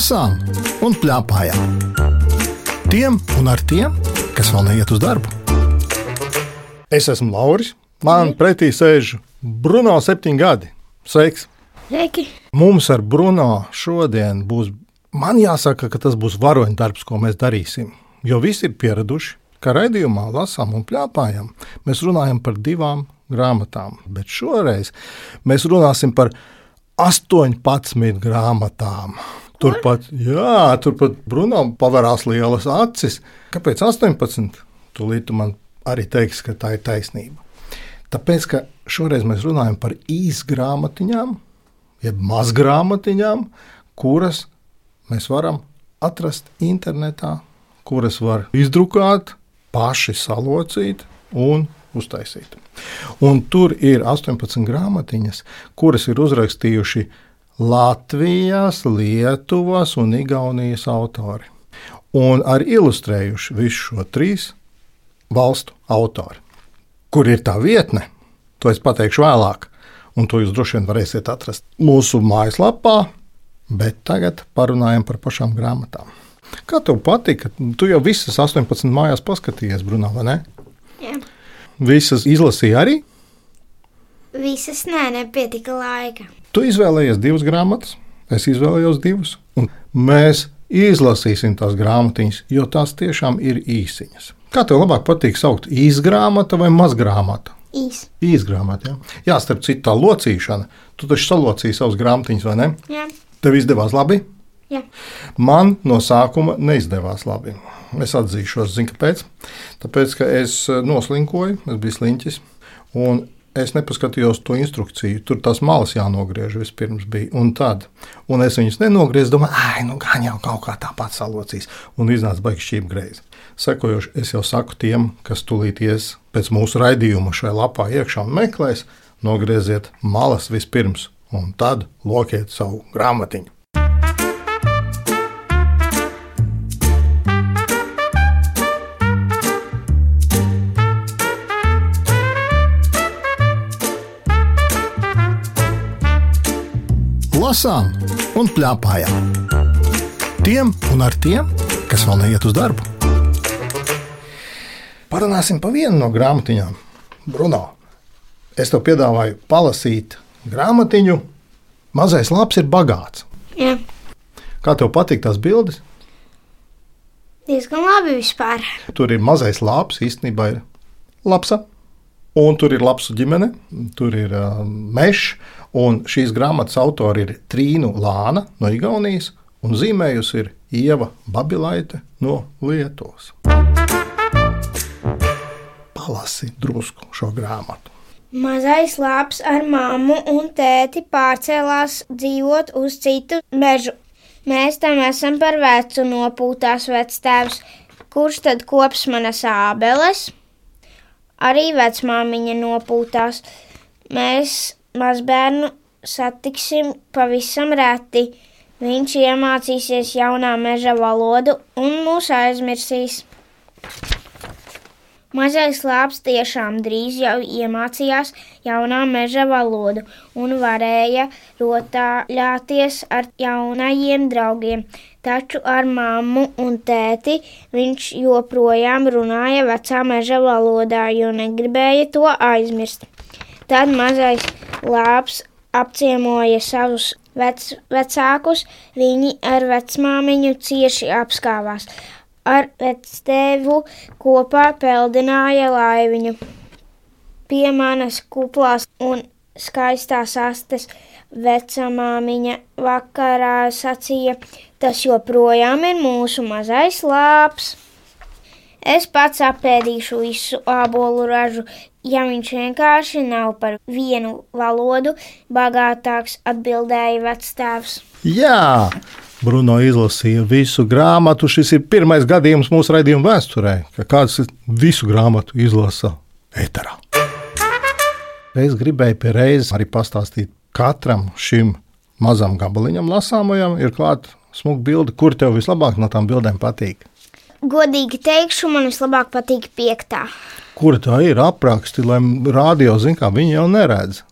lasām un plēpājām. Tiem un ar tiem, kas vēl neiet uz darbu. Es esmu Lauris. Man pretī sēž Bruno, septiņi gadi. Sveiks! Sveiki! Mums ar Bruno šodien būs, man jāsaka, ka tas būs varoņdarbs, ko mēs darīsim. Jo visi ir pieraduši, ka raidījumā lasām un plēpājam. Mēs runājam par divām grāmatām, bet šoreiz mēs runāsim par 18 grāmatām. Turpat, jā, turpat Bruno pavērās lielas acis. Kāpēc 18? Tūlīt tu man arī teiksi, ka tā ir taisnība. Tāpēc, ka šoreiz mēs runājam par īsgrāmatiņām, jeb mazgrāmatiņām, kuras mēs varam atrast internetā, kuras var izdrukāt, paši salocīt un uztaisīt. Un tur ir 18 grāmatiņas, kuras ir uzrakstījuši Latvijas, Lietuvas un Igaunijas autori. Un arī ilustrējuši visu šo trīs valstu autori. Kur ir tā vietne? To es pateikšu vēlāk, un to jūs droši vien varēsiet atrast mūsu mājaslapā. Bet tagad parunājam par pašām grāmatām. Kā tev patika? Tu jau visas 18 mājās paskatījies, Brunā, vai ne? Jā. Visas izlasīja arī. Visas nē, nepietika laika. Tu izvēlējies divas grāmatas, es izvēlējos divas. Un mēs izlasīsim tās grāmatiņas, jo tās tiešām ir īsiņas. Kā tev labāk patīk saukt īsgrāmata vai mazgrāmata? Īs. Īsgrāmata. Jā, jā starp citu, tā locīšana. Tu taču salocīji savus grāmatiņus, vai ne? Jā. Tev izdevās labi. Jā. Man no sākuma neizdevās labi. Es atzīšos, zinu, kāpēc. Tāpēc, ka es eh, noslinkoju, es biju sliņķis. Un es nepaskatījos to instrukciju. Tur tās malas jānogriež vispirms bija. Un tad, un es viņas nenogriezu, domāju, ah, nu gan jau kaut kā tāpat salocīs. Un iznāca baigi šķīpa greizi. Sekojoši es jau saku tiem, kas tūlīt ies pēc mūsu raidījuma šajā lapā iekšā un meklēs, nogrieziet malas vispirms, un tad lokiet savu grāmatiņu. Lasām un plēpājām. Tiem un ar tiem, kas vēl neiet uz darbu. Parunāsim par vienu no grāmatiņām. Bruno, es tev piedāvāju palasīt grāmatiņu. Mazais labs ir bagāts. Jā. Kā tev patīk tās bildes? Diezgan labi vispār. Tur ir mazais labs, īstenībā ir labsa. Un tur ir labs ģimene, tur ir uh, mežs. Un šīs grāmatas autori ir Trīna Lāna no Igaunijas, un zīmējusi ir Ieva Babilaite no Lietuvas. Palasi drusku šo grāmatu. Mazais labs ar mammu un tēti pārcēlās dzīvot uz citu mežu. Mēs tam esam par vecu nopūtās vectēvs, kurš tad kops manas ābeles. Arī vecmāmiņa nopūtās. Mēs mazbērnu satiksim pavisam reti. Viņš iemācīsies jaunā meža valodu un mūs aizmirsīs. Mazais lāps tiešām drīz jau iemācījās jaunā meža valodu un varēja rotaļāties ar jaunajiem draugiem, taču ar mammu un tēti viņš joprojām runāja vecā meža valodā, jo negribēja to aizmirst. Tad mazais lāps apciemoja savus vec, vecākus, viņi ar vecmāmiņu cieši apskāvās ar vectēvu kopā peldināja laiviņu. Pie manas kuplās un skaistās astes vecamāmiņa vakarā sacīja, tas joprojām ir mūsu mazais lāps. Es pats apēdīšu visu ābolu ražu, ja viņš vienkārši nav par vienu valodu bagātāks, atbildēja vectēvs. Jā, Bruno izlasīja visu grāmatu. Šis ir pirmais gadījums mūsu raidījuma vēsturē, ka kāds visu grāmatu izlasa eterā. Es gribēju pie reizes arī pastāstīt katram šim mazam gabaliņam, lasāmajam, ir klāta smuka bilde, kur tev vislabāk no tām bildēm patīk. Godīgi teikšu, man vislabāk patīk piektā. Kur tā ir apraksti, lai rādio zinātu, kā viņi jau neredz?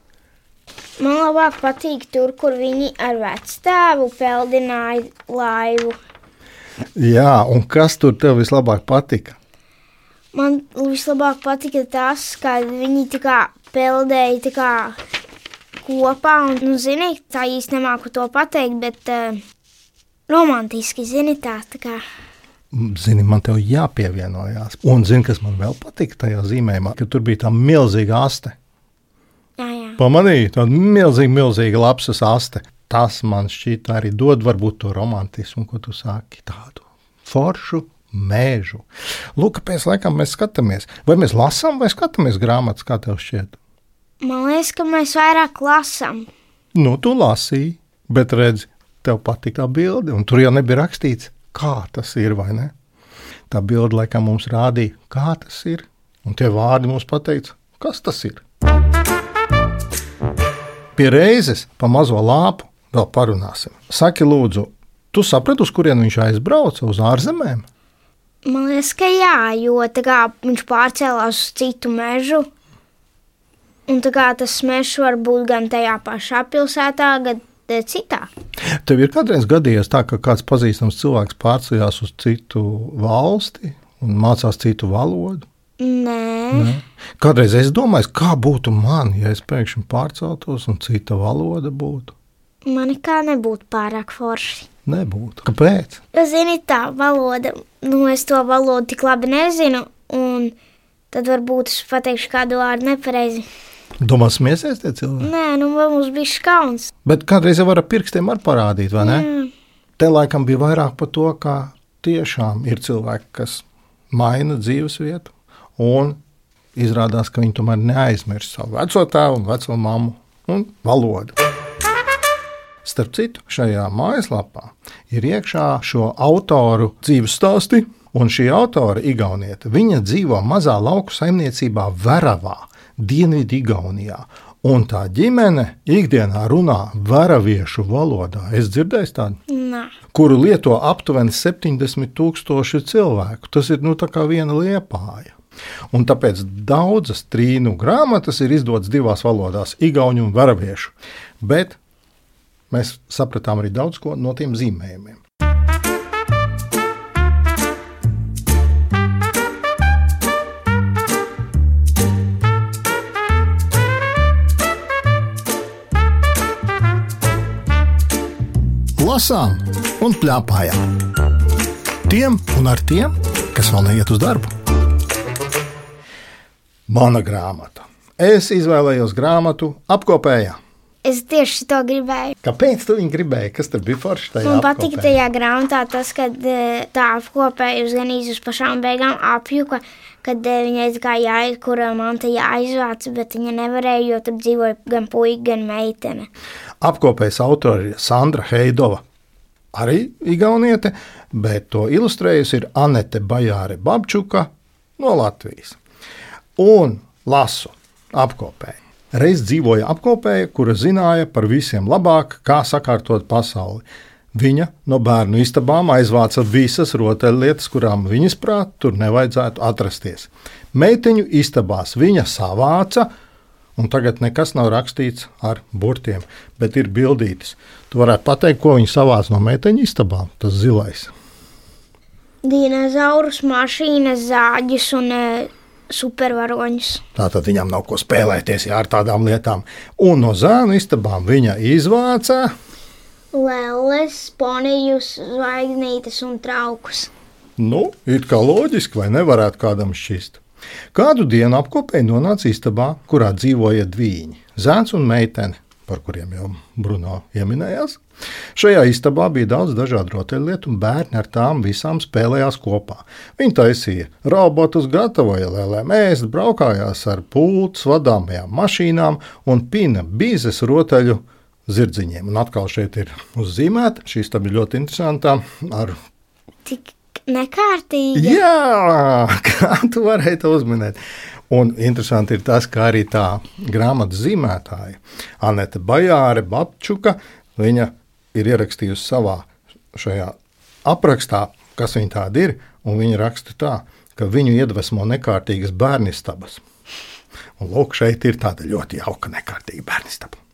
Man labāk patīk tur, kur viņi ar vecstāvu peldināja laivu. Jā, un kas tur tev vislabāk patika? Man vislabāk patika tas, ka viņi tā kā peldēja tā kā kopā. Un, nu, zini, tā īsti nemāku to pateikt, bet uh, romantiski, zini, tā, tā kā. Zini, man te jāpievienojās. Un zini, kas man vēl patika tajā zīmējumā, ka tur bija tā milzīga aste. Jā, jā. Pamanīju, tāda milzīga, milzīga lapsas aste. Tas man šķiet arī dod varbūt to romantismu, ko tu sāki tādu foršu mēžu. Lūk, kāpēc laikam mēs skatāmies. Vai mēs lasām vai skatāmies grāmatas, kā tev šķiet? Man liekas, ka mēs vairāk lasām. Nu, tu lasīji, bet redzi, tev patīk tā bilde, un tur jau nebija rakstīts, kā tas ir, vai ne? Tā bilde laikam mums rādīja, kā tas ir, un tie vārdi mums pateica, kas tas ir. Pie reizes pa mazo lāpu vēl parunāsim. Saki, lūdzu, tu saprati, uz kurien viņš aizbrauca uz ārzemēm? Man liekas, ka jā, jo viņš pārcēlās uz citu mežu. Un tā kā tas mežs var būt gan tajā pašā pilsētā, gan citā. Tev ir kādreiz gadījies tā, ka kāds pazīstams cilvēks pārceļās uz citu valsti un mācās citu valodu? Nē, Ne? Kādreiz es domāju, kā būtu man, ja es pēkšņi pārceltos un cita valoda būtu. man nekā nebūtu pārāk forši. Nebūtu. Kāpēc? Jo, zini, tā valoda, nu, es to valodu tik labi nezinu, un tad varbūt es pateikšu kādu vārdu nepareizi. Domā, smiesies tie cilvēki. Nē, nu, mums bija skauns. Bet kādreiz jau var ar pirkstiem arī parādīt, vai ne? Jā. Te laikam bija vairāk par to, ka tiešām ir cilvēki, kas maina dzīves vietu. Un izrādās, ka viņi tomēr neaizmirst savu veco tēvu un veco mammu un valodu. Starp citu, šajā mājaslapā ir iekšā šo autoru dzīves stāsti, un šī autora, Igaunieta, viņa dzīvo mazā lauku saimniecībā Veravā, Dienvidu Igaunijā. Un tā ģimene ikdienā runā veraviešu valodā. Es dzirdēju tādu Nē, kuru lieto aptuveni 70 tūkstoši cilvēku. Tas ir nu, kā viena liepāja. Un tāpēc daudzas trīnu grāmatas ir izdotas divās valodās - igauņu un varaviešu. Bet mēs sapratām arī daudz ko no tiem zīmējumiem. Lasām un plēpājām. Tiem un ar tiem, kas vēl neiet uz darbu. Mana grāmata. Es izvēlējos grāmatu apkopējā. es tieši to gribēju. Kāpēc tu viņu gribēji? Kas tur bija forši? Man apkopējā? tajā grāmatā tas, ka tā apkopēja uz gan uz pašām beigām apjuka, kad viņai tā kā jāiet, kur man te jāizvāc, bet viņa nevarēja, jo tur dzīvoja gan puika, gan meitene. Apkopējas autori ir Sandra Heidova, arī Igauniete, bet to ilustrējusi ir Anete Bajāre Babčuka no Latvijas. Un lasu apkopēju. Reiz dzīvoja apkopēja, kura zināja par visiem labāk, kā sakārtot pasauli. Viņa no bērnu istabām aizvāca visas rotaļlietas, kurām viņas prāt tur nevajadzētu atrasties. Meiteņu istabās viņa savāca, un tagad nekas nav rakstīts ar burtiem, bet ir bildītas. Tu varētu pateikt, ko viņa savāca no meiteņu istabām, tas zilais. Dinozaurus, mašīnas, zāģus un e, supervaroņus. Tātad viņam nav ko spēlēties jā, ar tādām lietām. Un no zēnu istabām viņa izvāca Lēles, ponijus, zvaigznītes un traukus. Nu, it kā loģiski, vai nevarētu kādam šķist. Kādu dienu apkopēji nonāca istabā, kurā dzīvoja divi - zēns un meitene, par kuriem jau Bruno pieminējās. Šajā istabā bija daudz dažādu rotaļlietu, un bērni ar tām visām spēlējās kopā. Viņi taisīja robotus, gatavoja lēlēm ēst, braukājās ar pults, vadāmajām mašīnām un pina bīzes rotaļu zirdziņiem. Un atkal šeit ir uzzīmēta šī istaba ļoti interesanta ar Tik nekārtīgi. Jā, kā tu varēji to uzminēt? Un interesanti ir tas, ka arī tā grāmatas zīmētāja Anete Bajāre Babčuka, viņa ir ierakstījusi savā šajā aprakstā, kas viņa tāda ir, un viņa raksta tā, ka viņu iedvesmo nekārtīgas bērnistabas. Un lūk, šeit ir tāda ļoti jauka nekārtīga bērnistaba.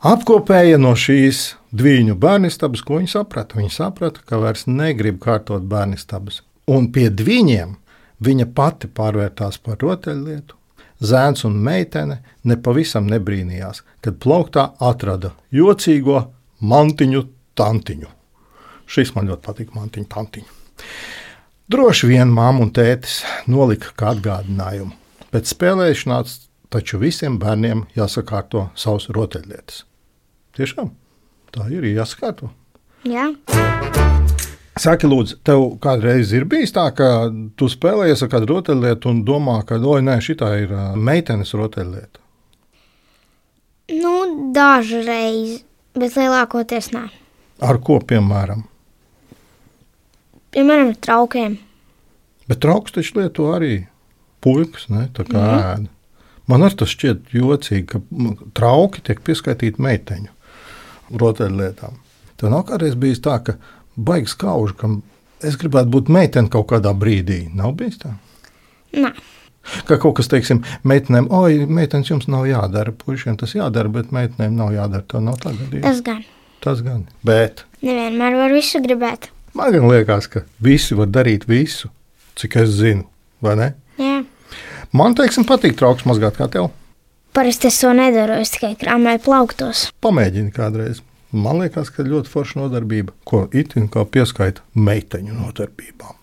Apkopēja no šīs divu bērnistabas, ko viņi saprata. Viņi saprata, ka vairs negrib kārtot bērnistabas. Un pie viņiem viņa pati pārvērtās par rotaļlietu. Zēns un meitene nepavisam nebrīnījās, kad plauktā atrada jocīgo mantiņu tantiņu. Šis man ļoti patīk, mantiņu tantiņu. Droši vien māma un tētis nolika kā atgādinājumu. Pēc spēlēšanās taču visiem bērniem jāsakārto savas rotaļlietas. Tiešām tā ir jāsakārto. Jā. Saki, lūdzu, tev kādreiz ir bijis tā, ka tu spēlējies ar kādu rotaļlietu un domā, ka, oi, nē, šī ir meitenes rotaļlieta. Nu, dažreiz, bet lielākoties nē. Ar ko, piemēram? Piemēram, ar traukiem. Bet trauks taču lieto arī puikas, ne? Tā kā mm. ēda. Man arī tas šķiet jocīgi, ka trauki tiek pieskaitīti meiteņu rotaļlietām. Tev nav kādreiz bijis tā, ka baigs kauž, ka es gribētu būt meitene kaut kādā brīdī. Nav bijis tā? Nē. Kā kaut kas, teiksim, meitenēm, oi, meitenes jums nav jādara, puišiem tas jādara, bet meitenēm nav jādara. Tā nav tā gadījuma. Tas gan. Tas gan. Bet Nevienmēr var visu gribēt. man gan liekas, ka visi var darīt visu, cik es zinu, vai ne? Jā. Man, teiksim, patīk trauks mazgāt kā tev. Parasti es to nedaru, es tikai krāmēju plauktos. Pamēģini kādreiz. Man liekas, ka ļoti forša nodarbība, ko itin kā pieskaita meiteņu nodarbībām.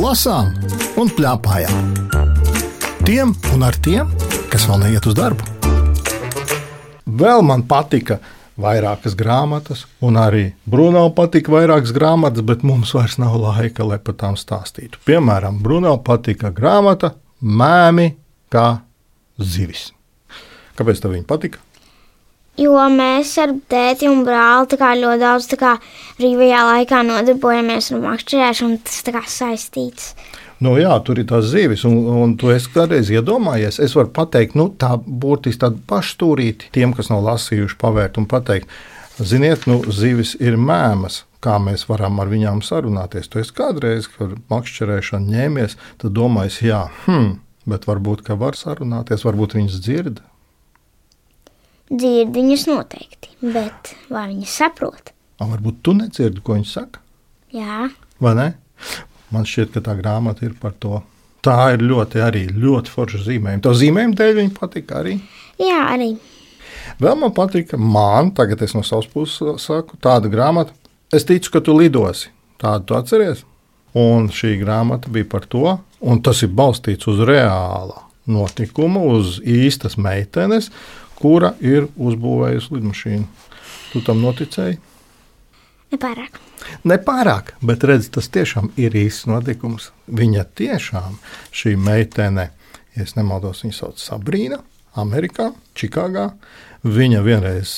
Lasām un plēpājām. Tiem un ar tiem, kas vēl neiet uz darbu. Vēl man patika vairākas grāmatas, un arī Bruno patika vairākas grāmatas, bet mums vairs nav laika, lai par tām stāstītu. Piemēram, Bruno patika grāmata Mēmi kā zivis. Kāpēc tev viņa patika? Jo mēs ar tēti un brāli ļoti daudz brīvajā laikā nodarbojamies ar makšķerēšanu, tas kā saistīts. Nu, jā, tur ir tās zivis, un, un tu esi kādreiz iedomājies. Es varu pateikt, nu, tā burtiski tāda pašstūrīta tiem, kas nav lasījuši, pavērt un pateikt, ziniet, nu, zivis ir mēmas. Kā mēs varam ar viņām sarunāties? Tu esi kādreiz, kad makšķerēšana ņēmies, tad domājis, jā, hmm, bet varbūt, ka var sarunāties, varbūt viņas dzird. Dzird viņas noteikti, bet vai viņas saprot? A, varbūt tu nedzirdi, ko viņi saka, Jā, vai ne? Man šķiet, ka tā grāmata ir par to. Tā ir ļoti, arī ļoti forša zīmējuma. Tā zīmējuma dēļ viņa patika arī. jā arī. Vēl man patīk, man, tagad es no savas puses saku, tāda grāmata. Es ticu, ka tu lidosi. Tādu tu atceries. Un šī grāmata bija par to, un tas ir balstīts uz reāla notikuma, uz īstas meitenes, kura ir uzbūvējusi lidmašīnu. Tu tam noticēji? Nepārāk. Nepārāk, bet redz, tas tiešām ir īsts notikums. Viņa tiešām, šī meitene, ja nemaldos, viņa sauc Sabrīna, Amerikā, Čikāgā. Viņa vienreiz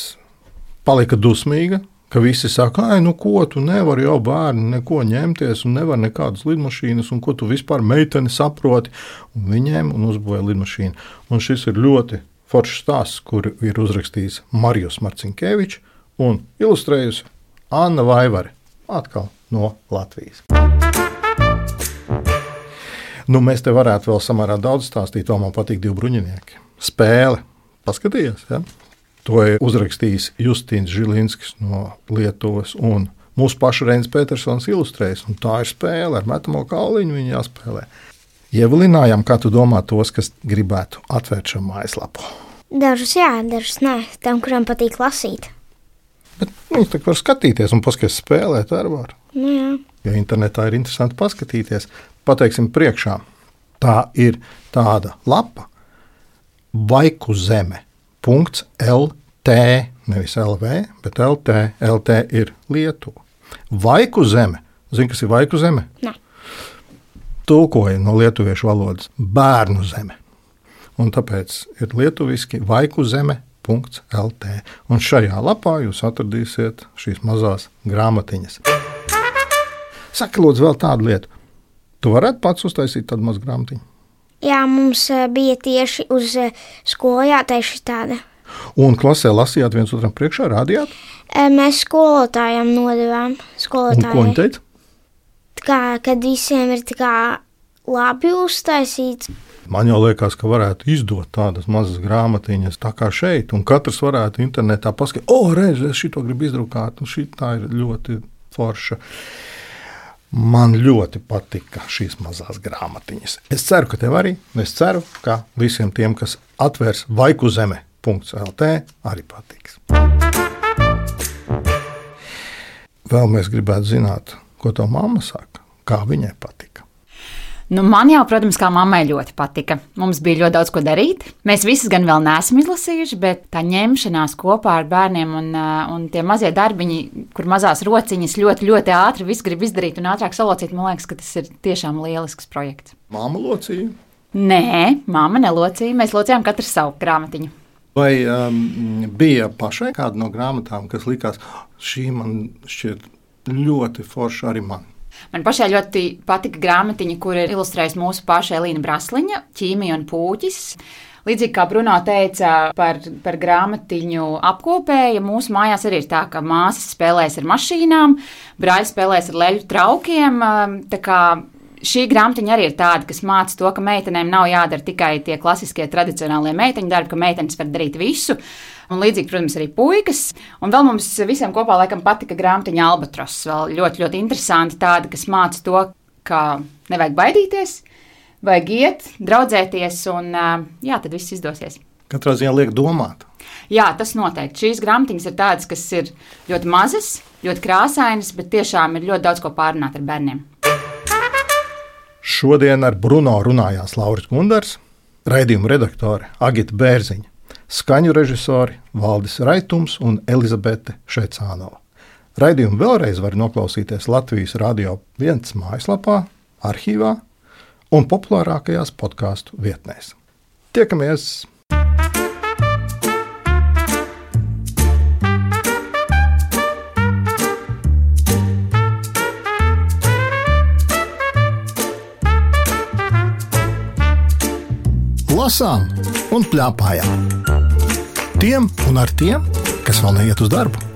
palika dusmīga, ka visi saka, ah, nu ko tu nevari jau bērni neko ņemties, un nevar nekādas lidmašīnas, un ko tu vispār meiteni saproti. Un viņiem un uzbūvēja lidmašīnu. Un šis ir ļoti foršs stāsts, kur ir uzrakstījis Marijos Marcinkevičs un ilustrējusi Anna Vaivare, atkal no Latvijas. Nu, mēs te varētu vēl samērā daudz stāstīt, vēl man patīk divi bruņinieki. Spēle, paskatieties, ja? to ir uzrakstījis Justīns Žilinskis no Lietuvas. Un Mūsu pašu Reinas Petersons ilustrējas, un tā ir spēle ar metamo kauliņu. Viņa jāspēlē. Ievilinājām, kā tu domā, tos, kas gribētu atvērt šo mājaslapu. Dažus jā, dažus nē. Tam, kuram patīk lasīt. Viņi tā var skatīties un paskatīties spēlēt ar varu. Nu, jā. Ja internetā ir interesanti paskatīties, pateiksim, priekšā tā ir tāda lapa, vaiku zeme. .lt, nevis LV, bet LT. LT ir Lietuva. Vaiku zeme. Zini, kas ir vaiku zeme? Nē. Tulkoja no lietuviešu valodas bērnu zeme. Un tāpēc ir lietuviski vaiku zeme. .lt. Un šajā lapā jūs atradīsiet šīs mazās grāmatiņas. Saka, lūdzu, vēl tādu lietu. Tu varētu pats uztaisīt tādu mazu grāmatiņu. jā, mums eh, bija tieši uz eh, skolu jātaisa tāda. Un klasē lasījāt viens otram priekšā, rādījāt? E, Mēs skolotājiem nodevām. Un ko viņi teica? Kā, kad visiem ir tā kā labi uztaisīts. Man jau liekas, ka varētu izdot tādas mazas grāmatiņas, tā kā šeit, un katrs varētu internetā paskatīties, o, oh, redz, es šito gribu izdrukāt, un šī tā ir ļoti forša. Man ļoti patika šīs mazās grāmatiņas. Es ceru, ka tev arī. Es ceru, ka visiem tiem, kas atvērs vaiku zeme.CLT, arī patiks. Vēl mēs gribētu zināt, ko tā mamma saka, kā viņai patika. Nu, man jau, protams, kā mammai ļoti patika. Mums bija ļoti daudz ko darīt. Mēs visus gan vēl neesam izlasījuši, bet tā ņemšanās kopā ar bērniem un, ā, un tie mazie darbiņi, kur mazās rociņas ļoti, ļoti ātri viss grib izdarīt un ātrāk salocīt, man liekas, ka tas ir tiešām lielisks projekts. Māma locīja. Nē, māma nelocīja. Mēs locījām katru savu grāmatiņu. Vai um, bija pašai kāda no grāmatām, kas likās, šī man šķiet ļoti forša arī man? Man pašai ļoti patika grāmatiņa, kur ir ilustrējusi mūsu paša Elīna Brasliņa, ķīmija un pūķis. Līdzīgi kā Bruno teica par, par grāmatiņu apkopēju, mūsu mājās arī ir tā, ka māsas spēlēs ar mašīnām, brāļi spēlēs ar leļu traukiem. Kā šī grāmatiņa arī ir tāda, kas māca to, ka meitenēm nav jādara tikai tie klasiskie tradicionālie meiteņu darbi, ka meitenes var darīt visu. Un līdzīgi, protams, arī puikas. Un vēl mums visiem kopā laikam patika grāmatiņa Albatros. Vēl ļoti, ļoti interesanti tāda, kas māca to, ka nevajag baidīties, vajag iet, draudzēties, un jā, tad viss izdosies. Katrā ziņā liek domāt. Jā, tas noteikti. Šīs grāmatiņas ir tādas, kas ir ļoti mazas, ļoti krāsainas, bet tiešām ir ļoti daudz ko pārunāt ar bērniem. Šodien ar Bruno runājās Lauris Gundars, raidījuma redaktore Agita Bērziņa, skaņu režisori Valdis Raitums un Elizabete Šecānova. Raidījumu vēlreiz var noklausīties Latvijas Radio 1 mājaslapā, arhīvā un populārākajās podkāstu vietnēs. Tiekamies! Lasām un plēpājām. Tiem un ar tiem, kas vēl neiet uz darbu.